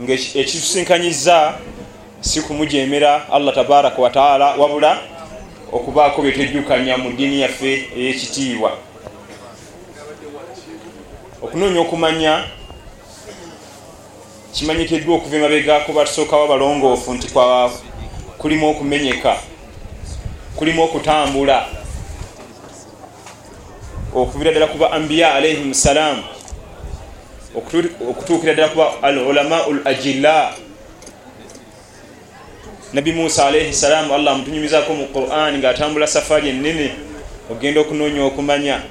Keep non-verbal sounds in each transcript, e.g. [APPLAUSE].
ngaekitusinkanyiza si kumujemera allah tabaraka wataala wabula okubaako byetwejjukanya mu ddiini yaffe ey'ekitiibwa. Okunoonya okumanya kimanyikiddwa okuva emabega ku batusookawo abalongoofu nti kulimu okumenyeka kulimu okutambula okuvira ddala kuba ambiya alaihim salaamu okutuukira ddala kuba al ulamau l ajilla nabi musa alaihi salaamu allah amutunyumizako mu quran ngaatambula safaari enene ogenda okunoonya okumanya.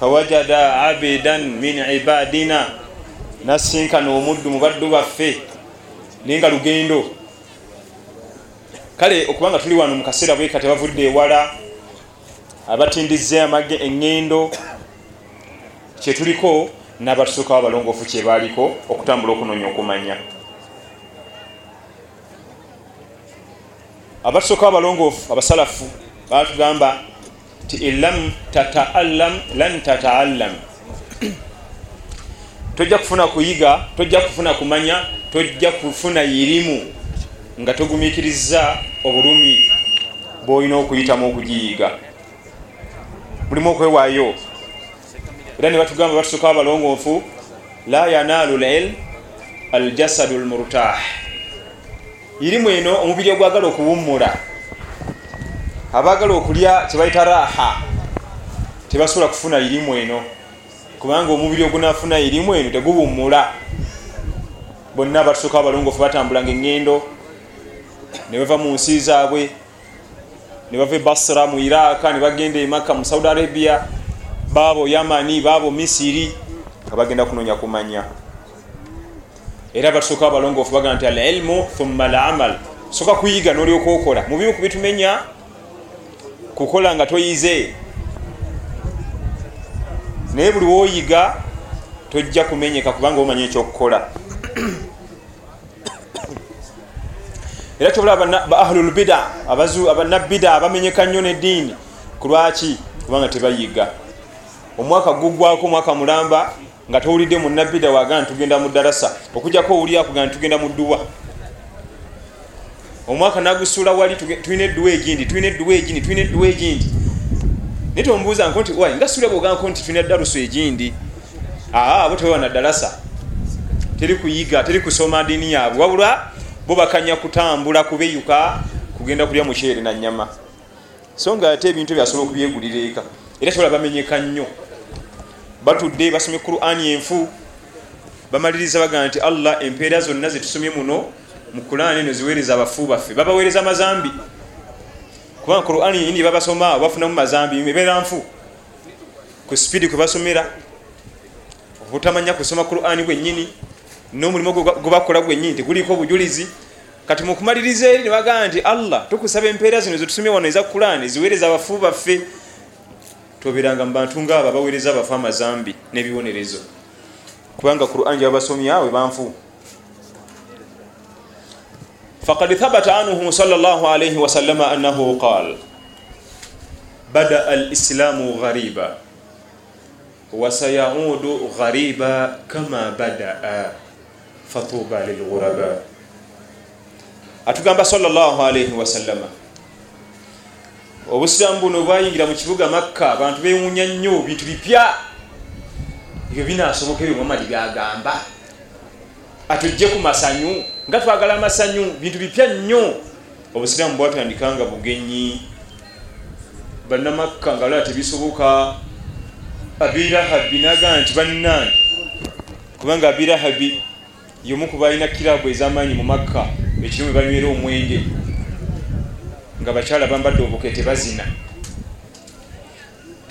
Fawajada abidan min ibadina nasinkana omuddu mu baddu baffe naye nga lugendo. Kale okubanga tuli wano mu kaseera bweka tebavudde ewala abatindize amage eŋŋendo kyetuliko n'abatusookawo abalongoofu kyebaliko okutambula okunoonya okumanya. Abatusookawo abalongoofu abasalafu batugamba ti inlam tataallam lan tataallam. Tojja kufuna kuyiga tojja kufuna kumanya tojja kufuna irimu nga togumikiriza obulumi bwolina okuyitamu okugiyiga. Mulimu okwewaayo era ne batugamba batusookawo abalongoofu la yanaalu lilm aljasadu lmurtah. Irimu eno omubiri ogwagala okuwummula. Abaagala okulya kyebaita raha tebasobola kufuna irimu eno. Kubanga omubiri ogunafuna irimu eno teguwummula. Bonna batusookawo abalongoofu batambulanga eŋŋendo ne bava mu nsi zaabwe ne bava e basra mu iraka ne bagenda emaka mu saudi arabia baabo yamani baabo misiri nga bagenda kunoonya kumanya. Era batusooka abalongoofu bagamba nti al ilmu thumma al amal soka kuyiga nolyoka okola. Mu bimu ku bitumenya kukola nga toyize. Naye buli woyiga tojja kumenyeka kubanga omanya ekyokukola. Era kyobula ahlulbida abannabida abamenyeka nnyo neddiini. Kulwaki kubanga tebayiga omwaka gugwako omwaka mulamba nga towulidde munabida wagana tugenda mu darasa. Okujjako owulyakugana tugenda mu dduwa. Omwaka nagusuula wali tulina edduwa egindi tulina edduwa egindi tulina edduwa egindi. Naye tomubuuza nko nti nga suula bwogambako nti tulina darusu egindi. Aa abo tebawa na darasa teri kuyiga teri kusoma diini yaabwe. Wabula bo bakanya kutambula kubeyuka kugenda kulya mukyere na nyama so nga ate ebintu byasobola okubyegulira eka era kyobola bamenyeka nnyo. Batudde basomye qurani enfu. Bamaliriza bagamba nti allah empeera zonna zetusomye muno mu qurani eno ziweereza abafu baffe. Babaweereza amazambi. Kubanga qurani yindi babasoma bafunamu mazambi ebeera nfu. Ku sipiidi kwe basomera obutamanya kusoma qurani gwennyini n'omulimu gwebakola gwennyini teguliko obujulizi. Kati mukumaliriza eri nebagamba nti allah tukusaba empeera zino zetusomye wano eza qurani ziweereza abafu baffe toberanga mu bantu ngaabo abaweereza abafu amazambi n'ebibonerezo. Kubanga quran gyabasomya awe banfu. Faqad thabata anhu sal llah alaihi wasallama annahu qal badaa alislamu ghariba wasayaudu ghariba kama badaa fatuba lilghuraba atugamba sal llah alaihi wasallama obusiramu buno bwayingira mu kibuga makka abantu bewunya nnyo bintu bipya. Ebyo binasoboka ebyo muhammadi byagamba atujje ku masanyu nga twagala amasanyu bintu bipya nnyo. Obusiramu bwatandikanga bugenyi. Bannamakka nga lala tebisoboka. Abirahabi nagamba nti bannani kubanga abirahabi yomu kubalina kirabu ez'amaanyi mu makka ekirimu banywera omwenge nga bakyala bambadde obuke tebazina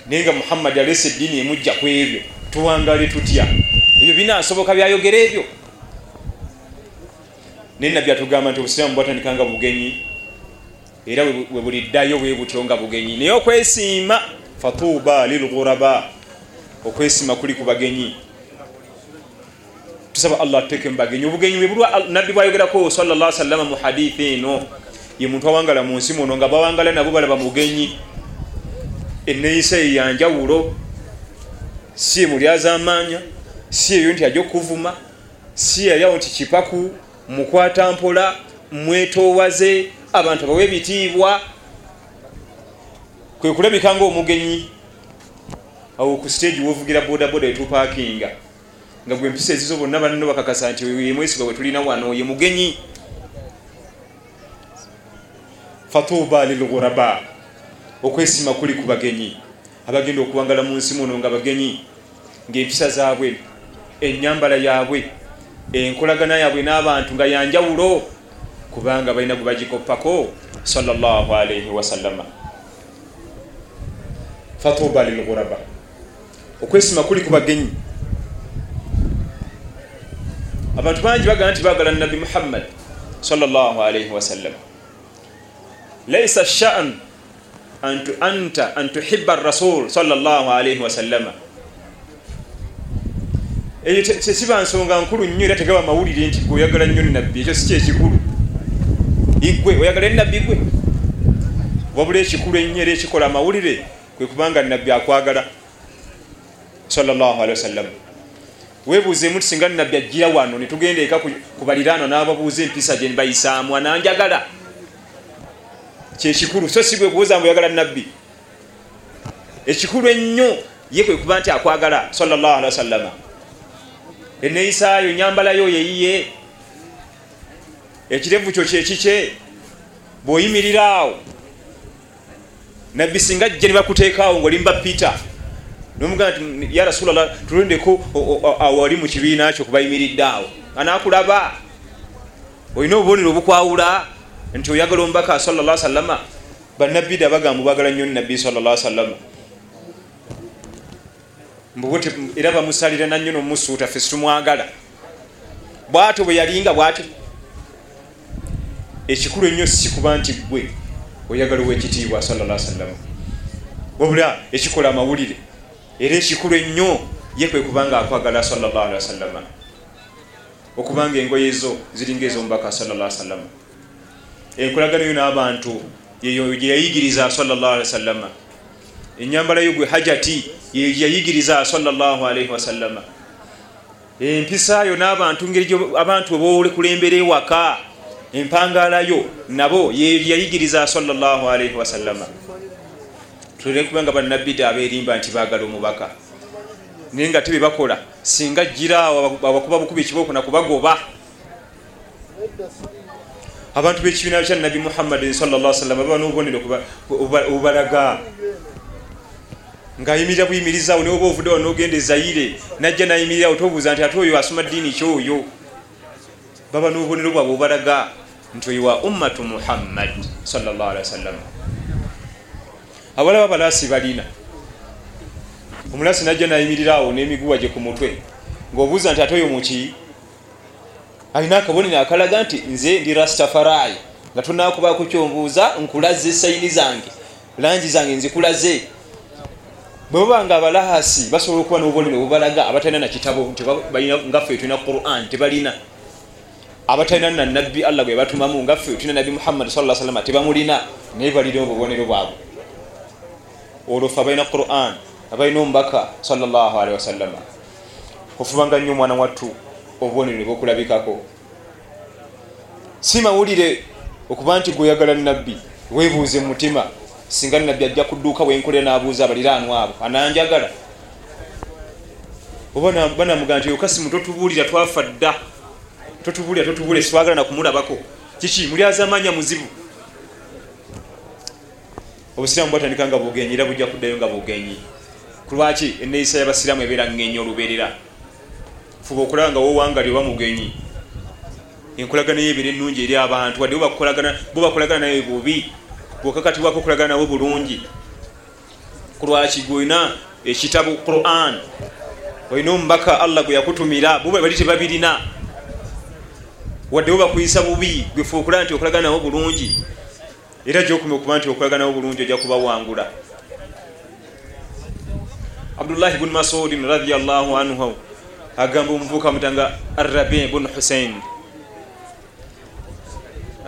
naye nga muhammadi alesa eddiini emujja ku ebyo tuwangale tutya? Ebyo binasoboka byayogera ebyo. Naye nabbi atugamba nti obusiraamu bwatandikanga bugenyi era we buliddayo bwe butyo nga bugenyi. Naye okwesiima fatuuba lilghuraba. Okwesiima kuli ku bagenyi. Tusaba allah tuteeke mu bagenyi. Obugenyi bwebulwa nabbi bwayogerako salllah sallama mu hadithi eno ye muntu awangala mu nsi muno nga bawangala nabo balaba mugenyi. Eneyisa eyanjawulo si emulyaza amaanya si eyo nti ajja okuvuma si yaliawo nti kipaku mukwata mpola mwetowaze abantu bawe ebitiibwa. Kwe kulabika nga omugenyi awo ku stage wovugira bodaboda etupakinga nga gwe empisa ezizo bonna banno bakakasa nti yemwesiga bwe tulina wano ye mugenyi fatuba lilghuraba okwesima kuli ku bagenyi. Abagenda okuwangala mu nsi muno nga bagenyi ngaempisa zaabwe enyambala yaabwe enkolagana yaabwe n'abantu nga yanjawulo kubanga balina gwe bagikoppako salllahalaihi wasallama fatuba lilghuraba okwesima kuli ku bagenyi. Abantu bangi bagala nti bagala nabi muhammad salllahalaihi wasallama laisa shan anta an tuhiba rasul salllahalaihi wasallama eyo tesiba nsonga nkulu nnyo era tegaba mawulire nti gwe oyagala nnyo nabbi ekyo si kyekikulu igwe oyagala enabbi gwe. Wabula ekikulu ennyo era ekikola amawulire kwe kubanga nabbi akwagala salllahalihi wasallama webuuzemu ti singa nabbi ajjira wano netugenda eka ku baliraano n'ababuuza empisa gye nibayisaamu ananjagala kyekikulu so si bwe kubuuza mbu oyagala nabbi ekikulu ennyo ye kwe kuba nti akwagala salllahalihi wasallama eneeyisaayo nyambalayo yeyiye ekirevu kyo kyekikye bw'oyimirira awo. Nabbi singa jje ne bakuteekaawo ngaolimba peter. Nomugaa nti ya rasulllah tulondeko awali mu kibiina kyo kubayimiridde awo. Anakulaba olina obubonero obukwawula nti oyagala omubaka salla sallama banabbi da bagamba bagala nnyo nabbi salla sallama mbubuti era bamusalira nannyo nomusuuta fe situmwagala. Bwatyo bwe yalinga bwatyo ekikulu ennyo sikuba nti gwe oyagala owekitiibwa salla sallama wabula ekikola amawulire era ekikulu ennyo ye kwe kubanga akwagala salllahalihi wasallama. Okubanga engoye zo ziringa ezomubaka sallallah wasallama enkolagano yo n'abantu yeyo gyeyayigiriza salllahalihi wasallama enyambala yo gwe hajati yeyayigiriza sallallahu alaihi wasallama empisayo n'abantu ngeri abantu webolekulembera ewaka empangalayo nabo yeyayigiriza sallallahu alaihi wasallama tulere kubanga bannabbi aberimba nti bagala omubaka. Naye nga tebe bakola singa jiraawo abakuba bukuba ekibooko nakubagoba abantu bekibiina kya nabi muhammadin sallasalama baba nobubonero obubalaga. Ngaayimirira buyimirizaawo naye oba ovuddewo nogenda ezaire najja nayimirirawo tobuuza nti ate oyo asoma ddiini kyoyo baba nobubonero bwabwe obalaga nti oyo wa ummatu muhammad salllahalihi wasallama abalaba balaasi balina. Omulaasi najja nayimirira awo n'emiguwa gye ku mutwe ng'obuuza nti ate oyo muki alina akabonero akalaga nti nze ndi rastafarai nga tonakubaku kyombuuza nkulaze sayini zange langi zange nzikulaze. Bwe baba nga abalaasi basobola okuba n'obubonero obubalaga abatalina nakitabo ngaffe tulina quran tebalina. Abatalina nanabbi allah gwe batumamu ngaffe tulina nabbi muhammadi sa salama tebamulina naye balina obubonero bwabwe. Olwo fe abalina quran abalina omubaka salllahalihi wasallama ofubanga nnyo omwana wattu obubonero bwokulabikako si mawulire okuba nti gweoyagala nabbi webuuze mumutima singa nabbi ajja kudduuka wenkolera nabuuza abaliraanwa abo. Ananjagala. Oba banamugaa nti okasimu totubuulira twafa dda. Totubuulira totubuulira sitwagala nakumulabako. Kiki muli azamanya muzibu? Obusiraamu bwatandika nga bugenyi era bujja kuddayo nga bugenyi kulwaki eneeyisa y'abasiraamu ebeera ngenyi olubeerera? Fuba okulaba nga wowangali oba mugenyi enkolagana yebeera ennungi eri abantu. Wadde bo bakolagana naye bubi bwokakatibwako okolagana nawe bulungi kulwaki gwolina ekitabo quran olina omubaka allah gwe yakutumira bo bali tebabirina. Wadde bo bakuyisa bubi gwefe okulaba nti okolagana nawe bulungi era gyokumi okuba nti okolaganawo bulungi ojja kubawangula. Abdullahi bunu masudin radiallahu anhu agamba omuvubuka mutanga arabi bunu husein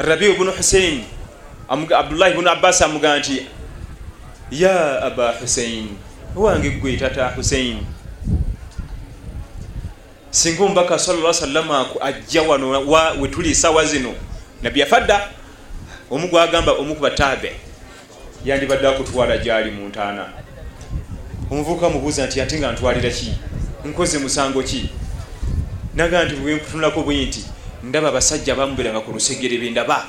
arabi bunu husein abdullahi bunu abbas amugaa nti ya aba husein owange gwe tata husein singa omubaka salla salama ajja wano wetuli sawa zino. Nabbi yafadda omu gwagamba omukuba tabe yandibadde akutwala gyali mu ntaana. Omuvubuka mubuuza nti ate nga ntwalira ki? Nkoze musango ki? Naga nti bwenkutunulako bwe nti ndaba abasajja bamuberanga ku lusegere bendaba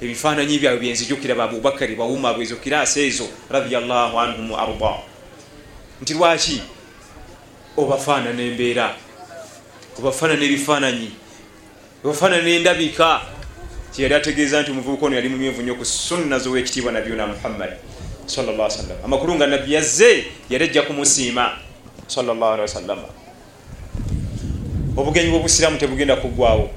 ebifaananyi byabwe byenzijukira baabubakari bawuma bwezo kiraasa ezo radiallahu anhum arda. Nti lwaki obafaanana embeera obafaanana ebifaananyi obafaanana endabika? Kyeyali ategeeza nti omuvubuka ono yali mumyevu nnyo ku sunna zowekitiibwa nabiyuna muhammad sallam amakulu nga nabbi yazze yali ajja kumusiima salllahalihi wasallama obugenyi bwobusiraamu tebugenda kuggwawo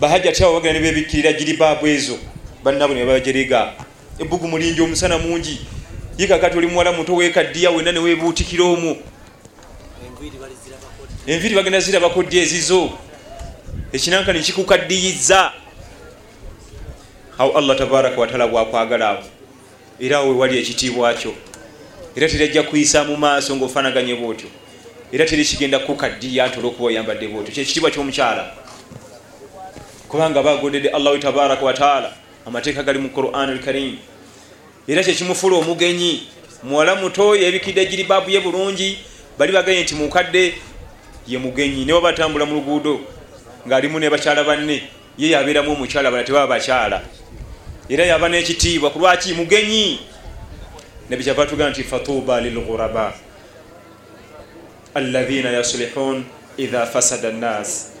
bahajja tyabo bagenda nebebikkirira giribaabu ezo? Bannabo ne babajerega ebugu mulingi omusana mungi. Yekakati oli muwala muto wekaddiya wena newebuutikira omwo. Enviri bagenda zirabakodya ezizo. Ekinankani kikukaddiyiza. Awo allah tabaraka wataala bwakwagala awo. Era awo wewali ekitiibwa kyo. Era terajja kuyisa mu maaso ngaofanaganye bwotyo. Era teri kigenda kukaddiya nti olwokuba oyambadde bwotyo. Kyekitiibwa kyomukyala kubanga bagodedde allahu tabaraka wataala amateeka gali mu quran alkarim. Era kyekimufuula omugenyi muwala muto yebikidde giribaabu ye bulungi bali baganye nti mukadde ye mugenyi ne wabatambula mu luguudo ngaalimu ne bakyala banne ye yabeeramu omukyala bala tebaba bakyala. Era yaba n'ekitiibwa ku lwaki mugenyi? Nebikyava tugamba nti fatuba lilghuraba alaina yasulihun idha fasada nnas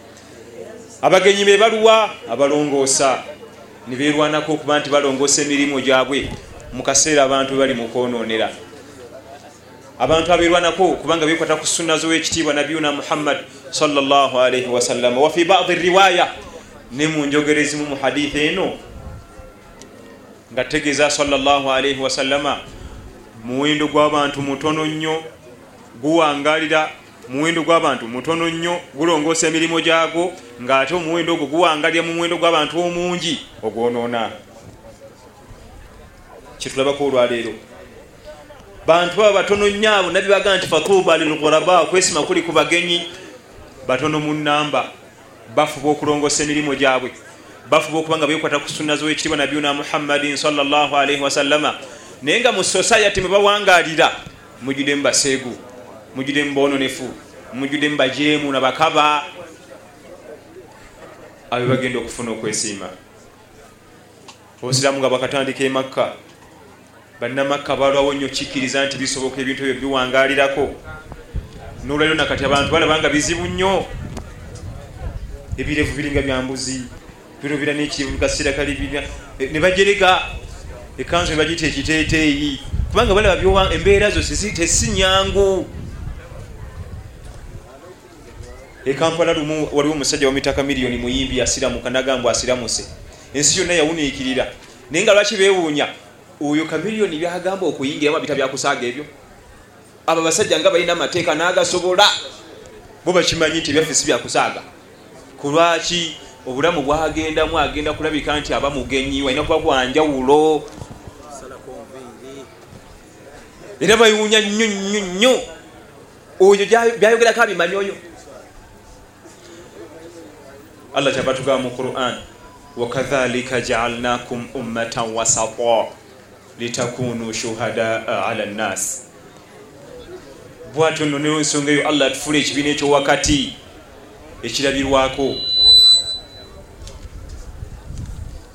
abagenyi be baluwa abalongoosa. Nibeerwanako okuba nti balongoosa emirimu gyabwe mu kaseera abantu bwe bali mu kwonoonera. Abantu abeerwanako kubanga bekwata ku sunna zowekitiibwa nabiyuna muhammad salaalaihi wasallama wafi badi riwaya ne mu njogero ezimu mu hadithi eno nga tegeeza salaalaihi wasallama muwendo gw'abantu mutono nnyo guwangalira muwendo gw'abantu mutono nnyo gulongoosa emirimu gyagwo ng'ate omuwendo ogwo guwangalira mu muwendo gw'abantu omungi ogwonoona kyetulabako olwaleero. Bantu baba batono nnyo abo nabbi bagamba nti fatuba lilghuraba okwesima kuli ku bagenyi batono mu nnamba. Bafuba okulongoosa emirimu gyabwe. Bafuba okuba nga bekwata ku sunna zowekitiibwa nabiyuna muhammadin salaalaihi wasallama naye nga mu society mwe bawangalira mujudemu baseegu mujudemu bononefu mujudemu bajeemu nabakaba abe bagenda okufuna okwesiima. Obusiraamu nga bakatandika emakka bannamakka balwawo nnyo kikkiriza nti bisoboka ebintu ebyo biwangalirako nolwaliro nakati abantu balaba nga bizibu nnyo. Ebirevu biringa byambuzi birobira nekirevu kaseera kali ne bajereka ekanzu nebagita ekiteeteeyi. Kubanga balaba embeera zo tesi nyangu ekampala lumu waliwo omusajja wamitaka miliyoni muyimbi asiramuka nagambwa asiramuse. Ensi yonna yawuniikirira. Naye nga lwaki bewuunya oyo kamiliyoni byagamba okuyingiramu abita byakusaaga ebyo? Abo abasajja nga balina amateeka n'agasobola. Bo bakimanyi nti ebyaffe si byakusaaga. Ku lwaki obulamu bwagendamu agenda kulabika nti aba mugenyi walina kuba bwanjawulo era bayuunya nnyo nnyo nnyo oyo byayogerako abimanyi oyo allah kyaba tugamba mu quran. Wakadhalika jaalnakum ummatan wasata litakunu shuhadaa ala nnas bwatyo nno nensonga eyo allah atufula ekibiina ekyowakati ekirabirwako.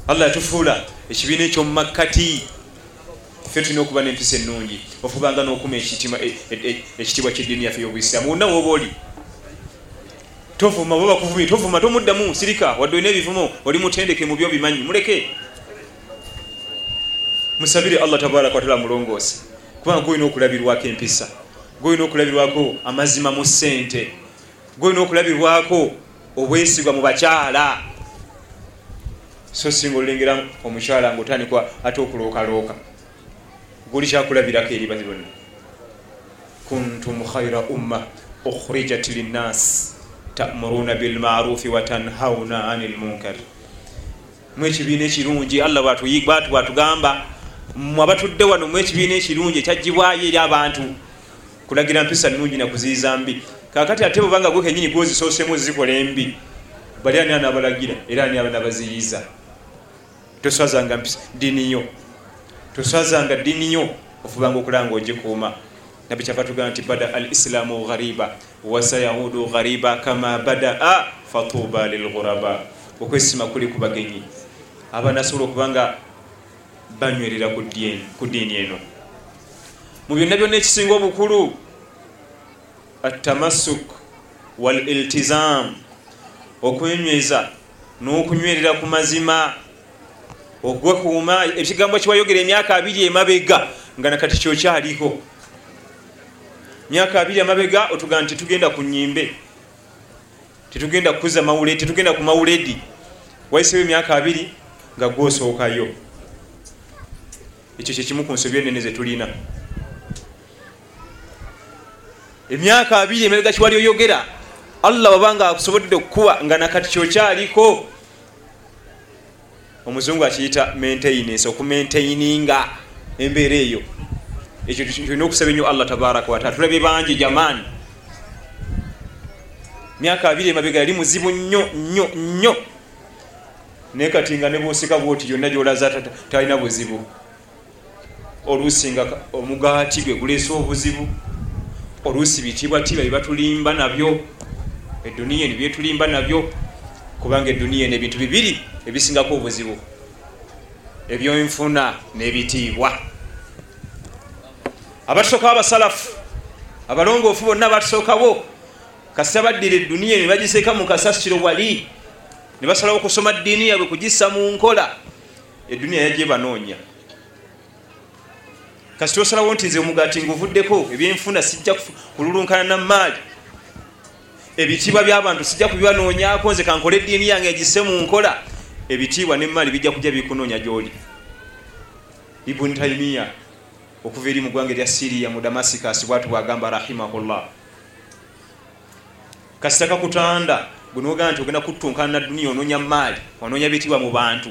Allah yatufuula ekibiina ekyomumakkati ffe tulina okuba nempisa ennungi ofubanga n'okuma ekitiibwa kyeddiini yaffe yobuisiramu wonna woba oli tovuma oba bakuvumye tovuma tomuddamu sirika wadde olina ebivumo oli mutendeke mu byobimanyi muleke. Musabire allah tabaraka wataala mulongoose kubanga golina okulabirwako empisa golina okulabirwako amazima mu ssente golina okulabirwako obwesigwa mu bakyala. So singa olulengera omukyala nga otandikwa ate okulookalooka guli kyakulabirako eribazi bonna. Kuntum khaira umma ukhrijat linnas tamuruna bilmarufi watanhauna ani lmunkar mu ekibiina ekirungi allah bwatugamba mwabatudde wano mu ekibiina ekirungi ekyagibwayo eri abantu kulagira mpisa nungi nakuziiza mbi. Kakati ate bubanga gwe kenyini gwozisoosemu zikola embi bali ani anabalagira? Era ani abanabaziyiza toswazanga diniyo toswazanga diniyo ofubanga okulanga ogikuuma nabi kyava tugamba nti bada al islaamu ghariba wasayaudu ghariba kama badaa fatuba lilghuraba. Okwesima kuli ku bagenyi abanasobola okubanga banywerera ku diini eno. Mu byonna byonna ekisinga obukulu atamassuk wal iltizam okwenyweza n'okunywerera ku mazima ogwekuuma ekigambo kiwayogera emyaka abiri emabega nga nakati kyokyaliko myaka abiri emabega otugamba titugenda ku nyimbe titugenda kukuza mawuledi titugenda ku mawuledi. Waisewo emyaka abiri nga gwosookayo. Ekyo kyekimu ku nsobi enene zetulina emyaka abiri emabega kiwali oyogera? Allah wabanga akusobodde okukuba nga nakati kyokyaliko. Omuzungu akiyita maintainance okumaintaininga embeera eyo ekyo tulina okusaba ennyo allah tabaraka wataala tulabye bangi jamaani myaka abiri emabega yali muzibu nnyo nnyo nnyo. Naye kati nga ne bwosika bwoti yonna gyolaza talina buzibu. Oluusi nga omugaati gwe guleesa obuzibu. Oluusi bitibwatibwa byebatulimba nabyo. Eduniya eni byetulimba nabyo. Kubanga eduniya eni ebintu bibiri ebisingako obuzibu. Ebyonfuna n'ebitiibwa abatusookawo abasalafu abalongoofu bonna abatusookawo kasita baddira eduniya eni bagiseeka mu kasasiro wali. Ne basalawo okusoma ddiini yabwe kugissa mu nkola. Eduniya yajje banoonya. Kasita osalawo nti nze omugaati nguvuddeko ebyenfuna sijja kululunkana namaali ebitiibwa byabantu sijja kubibanoonyako nze kankole eddiini yange egisse mu nkola. Ebitiibwa nemaali bijja kujja bikunoonya gyoli. Ibuni taimiya okuva eri mu ggwanga erya siriya mu damasicus bwatu bwagamba rahimahullah. Kasita kakutanda gwenogamba nti ogenda kutunkana naduniya onoonya maali onoonya bitiibwa mu bantu.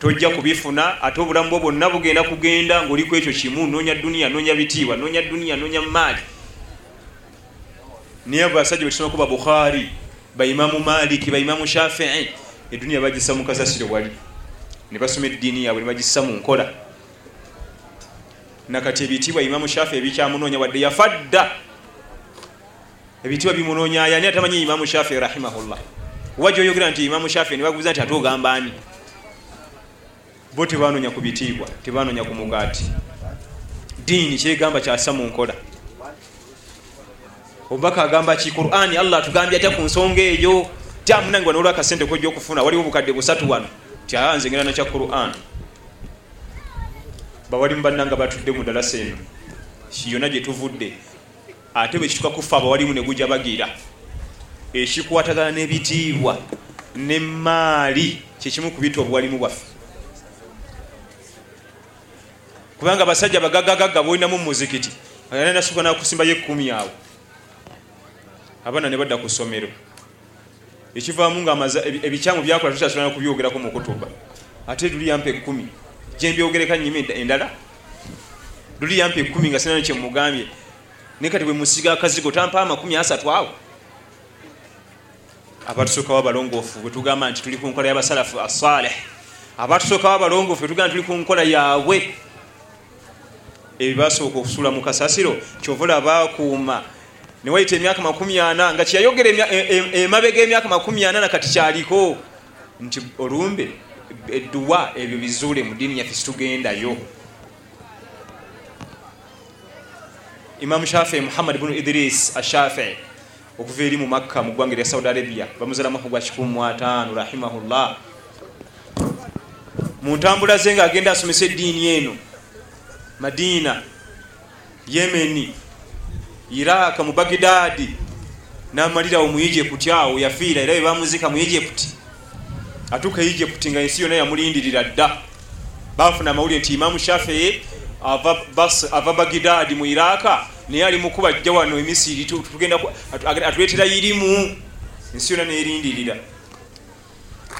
Tojja kubifuna ate obulamu bwo bwonna bugenda kugenda ngaoliku ekyo kimu noonya duniya noonya bitiibwa noonya duniya noonya maali. Naye basajja betusomako ba bukhari baimamu maliki baimamu shafii eduniya bagisa mukasasiro wali. Nebasoma eddiini yabwe nebagisa mu nkola nakati ebitiibwa imamu shafii ebikyamunoonya wadde yafadda. Ebitiibwa bimunoonya yani atamanyi imamu shafii rahimahullah? Wajja oyogera nti imamu shafii nebaguza nti ate ogamba ani? Bo tebanoonya ku bitiibwa tebanoonya ku mugaati. Diini kyegamba kyasa mu nkola. Obubaka agamba ki qurani allah atugambye atya ku nsonga eyo? Tyamunange wano olwakasente kojja okufuna waliwo obukadde busatu wano. Ti aa nze ngenda quran bawalimu bannanga batudde mu dalasa eno yonna gye tuvudde ate bwe kituka kufa abawalimu ne gujja bagira ekikwatagana n'ebitiibwa nemaali kyekimu ku bitta obuwalimu bwaffe. Kubanga abasajja bagagagaga bolinamu mumuzikiti anasuka nakusimbayo ekumi awo. Abaana ne badda ku ssomero. Ekivaamu nga ebikyamu byakola tukyasobola kubyogerako mu kutuba ate luliyampa ekumi gyembyogereka nyima endala. Luliyampa ekumi nga sinano kyemugambye naye kati bwe musiga akazigo tampa amakumi asatu awo. Abatusookawo abalongoofu bwetugamba nti tuli ku nkola y'abasalafu asaleh abatusookawo abalongoofu bwetugamba tuli ku nkola yaabwe. Ebibasooka okusula mu kasasiro kyovula bakuuma newayita emyaka makumi ana nga kyeyayogera emabega emyaka makumi ana nakati kyaliko. Nti olumbe edduwa ebyo bizuule mu diini yaffe situgendayo. Imamu shafii muhammad bunu idris ashafii okuva eri mu makka mu ggwanga erya saudi arabia bamuzala mwaka gwa 15 rahimahullah. Mu ntambula ze nga agenda asomesa eddiini eno madina yemeni iraka mu bagidadi namalirawo mu egypt awo yafiira era bebamuzika mu egypt atuuka e egypt nga ensi yonna yamulindirira dda. Bafuna amawulire nti imamu shafii ava bagidadi mu iraka naye ali mukuba jja wano emisiri atuleetera irimu. Ensi yonna nerindirira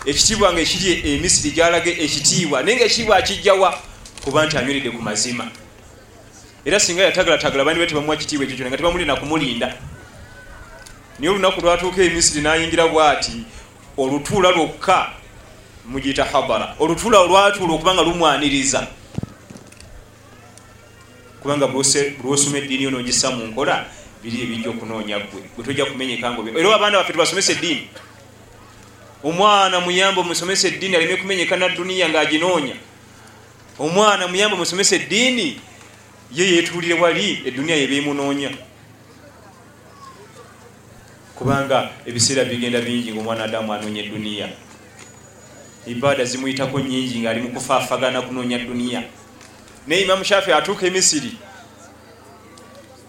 ekitiibwa nga ekiri emisiri gyalage ekitiibwa naye nga ekitiibwa akijjawa kuba nti anyweredde ku mazima. Era singa yatagalatagala bandi be tebamuwa kitiibwa ekyo kyona nga tebamulina kumulinda. Naye olunaku lwatuuka emisiri nayingira bwati olutuula lwokka mugiyita habara. Olutuula olwatuula okubanga lumwaniriza. Kubanga bulwosoma eddiini yo nogisa mu nkola biri ebijja okunoonya gwe gwe tojja kumenyeka ngo era abaana baffe tubasomesa eddiini. Omwana muyamba omusomesa eddiini aleme kumenyeka nadduniya ngaaginoonya omwana muyamba omusomesa eddiini ye yetuulire wali edduniya yebemunoonya kubanga ebiseera bigenda bingi ngaomwana adamu anoonya edduniya ibaada zimuyitako nyingi ngaali mukufaafagana kunoonya dduniya naye imamu shafi atuuka emisiri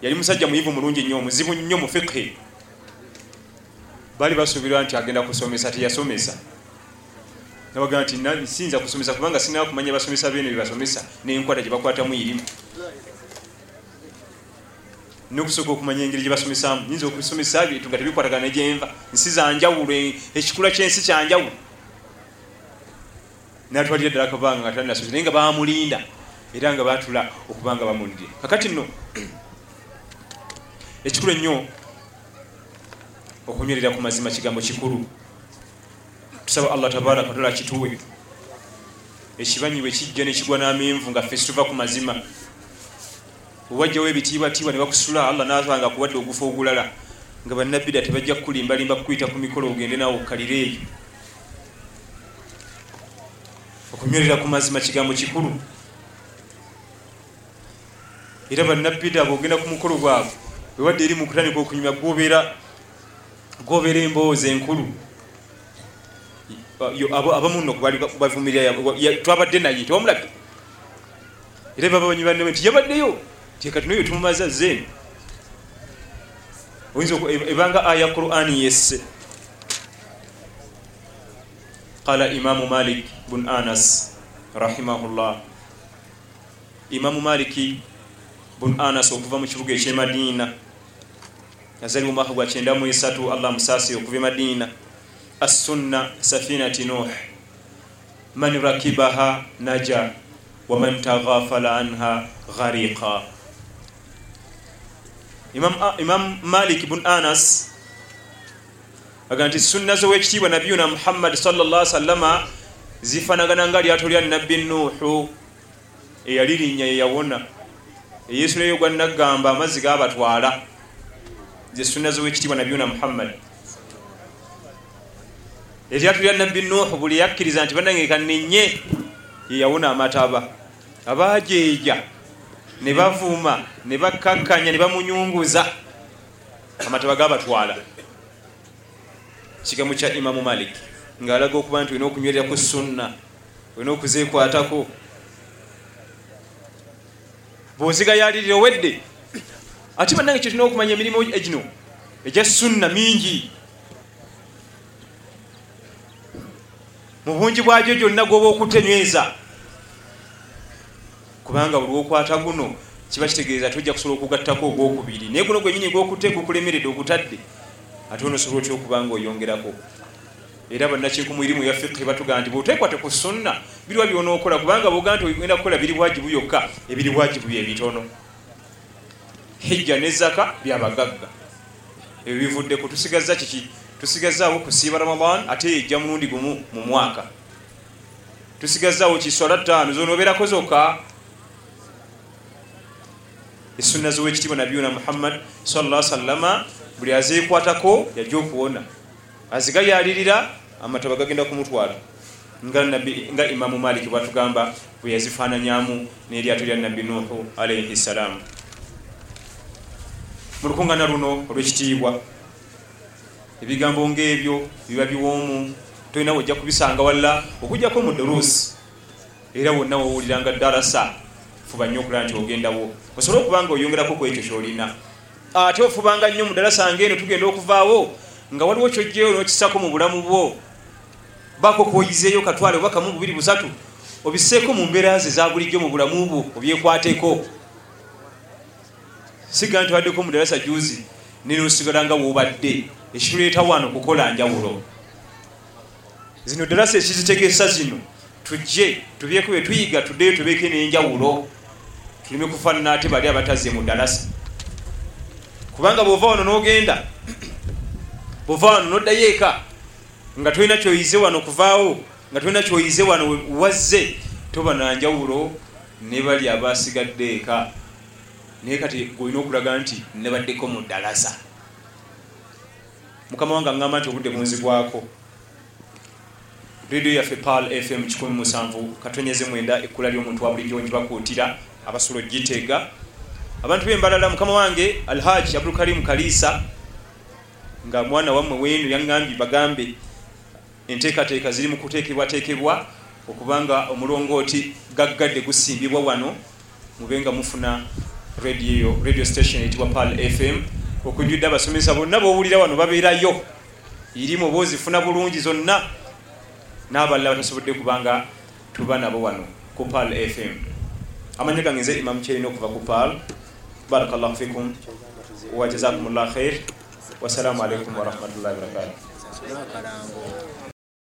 yali musajja muyivu mulungi nnyo omuzibu nnyo mu fiqhi. Baali basuubirwa nti agenda kusomesa teyasomesa. Nabagaa nti sinza kusomesa kubanga sinaa kumanya basomesa bene bebasomesa nenkwata gyebakwatamu irimu nokusooka okumanya engeri gyebasomesamu nyinza okusomesa byetu nga tebikwatagana negyenva nsi zanjawulo ekikula kyensi kyanjawulo natwalira ddala kabanga nga talinasomesa naye nga bamulinda era nga batula okubanga bamulire kakati nno [CLEARS THROAT] ekikulu ennyo okunywerera ku mazima kigambo kikulu. Tusaba allah tabaraka wataala kituwe ekibanyiwe kijja nekigwa n'amenvu nga ffe situva ku mazima. Owajjawo ebitiibwatiibwa ne bakusula allah nasanga kuwadde ogufa ogulala nga bannabbida tebajja kukulimbalimba kukuyita ku mikolo ogende naawe okkalire eyo okunywerera ku mazima kigambo kikulu. Era bannabbida bwogenda ku mukolo gwabwe wewadde eri mukutandika okunyumya gobeera emboozi enkulu. Abamu nno bavumirira twabadde naye tewamulabye. Era baba banywi banne nti yabaddeyo tekati nayo tumumaza zeeni oyinza ebanga aya qurani yesse qala imamu malik bun anas rahimahullah imamu maliki bun anas okuva mu kibuga ekyemadina yazaliwa omwaka gwa kyenda mu esatu allah musaasi okuva emadina assunna safinati nuh man rakibaha naja waman taghafala anha ghariqa imam, imam malik bun anas aga nti sunna zowekitiibwa nabiyuna muhammad salllah sallama zifanagana nga lyato lya nabbi nuhu eyali linnya yeyawona eyesu leyo gwa nagamba amazzi gabatwala ze sunna zowekitiibwa nabiyuna muhammad. Eryatu lya nabbi nuhu buli yakkiriza nti banange kanenye yeyawona amataba. Abajeeja ne bavuma ne bakkakkanya ne bamunyunguza amataba gabatwala kigambo kya imamu malik. Ngaalaga okuba nti olina okunywerera ku sunna olina okuzeekwatako bwozigayalirira owedde ate bannange kyetulina okumanya emirimu egino egya sunna mingi. Mu bungi bwagyo gyonna gwoba okutenyweza kubanga buli wokwata guno kiba kitegeeza tojja kusobola okugattako ogwokubiri. Naye guno gwenyini gwokute gukulemeredde ogutadde ate onosobola otya okuba nga oyongerako era bannakiku mu irimu ya fiqhi batugaa nti bwotekwate ku sunna biriwa byonookola kubanga boga nti ogenda kukola biri bwajibu byokka ebiri bwajibu byebitono hijja nezaka byabagagga ebyo bivuddeku tusigaza kiki? Tusigazaawo kusiiba ramadan ate yejja mulundi gumu mu mwaka. Tusigazaawo kiswala ttaano zonobeerako zokka. Esunna zowekitiibwa nabiyuna muhammad salla sallama buli azeekwatako yajja okuwona. Azigayalirira amataba gagenda kumutwala. Nga imamu maliki bwatugamba bwe yazifaananyamu n'eryato lya nabbi nuhu alaihi ssalaamu mu lukungana luno olwekitiibwa ebigambo ngaebyo biba biwoomu. Tolina wojja kubisanga walla okugjako mu durusi era wonna wowuliranga darasa fuba nnyo okulaba nti ogendawo. Osobole okuba nga oyongerako ku ekyo kyolina ate ofubanga nnyo mu darasa ngaeno tugenda okuvaawo nga waliwo kyojjeyo nokisako mu bulamu bwo. Bako kwoyizeeyo katwale obaka mu bubiri busatu obiseeko mu mbeera ze za bulijjo mu bulamu bwo obyekwateko. Siga nti waddeko mu darasa juzi nenosigala nga wobadde. Ekiruleeta wano kukola njawulo. Zino darasa ekizitegeesa zino. Tujje tubyeko bye tuyiga tuddeyo tubeeko n'enjawulo. Tuleme kufaanana ate bali abataze mu darasa kubanga bwova wano n'ogenda bova wano noddayo eka nga tolina kyoyize wano kuvaawo nga tolina kyoyize wano wazze toba nanjawulo ne bali abasigadde eka. Naye kati golina okulaga nti nebaddeko mu ddalasa mukama wange aŋŋamba nti obudde bunzigwako. Radio yaffe pal fm 17 katonyeze mwenda ekkula ly'omuntu wa bulijjo ngibakuutira abasolo giteega abantu bembalala mukama wange alhaji abdulkarimu kaliisa nga mwana wammwe wenu yaŋŋambye bagambe enteekateeka ziri mu kuteekebwateekebwa okubanga omulongooti gaggadde gusimbibwa wano mube nga mufuna radio, radio station etibwa pal fm okujjudde abasomesa bonna bowulira wano babeerayo. Irimu oba ozifuna bulungi zonna. N'abalala batasobodde kubanga tuba nabo wano ku pal fm amanya gange nze imamu kyerina okuva ku pal barakallahu fikum. Wajazakumullah khair. Wassalamu alaikum warahmatullahi wabarakatuh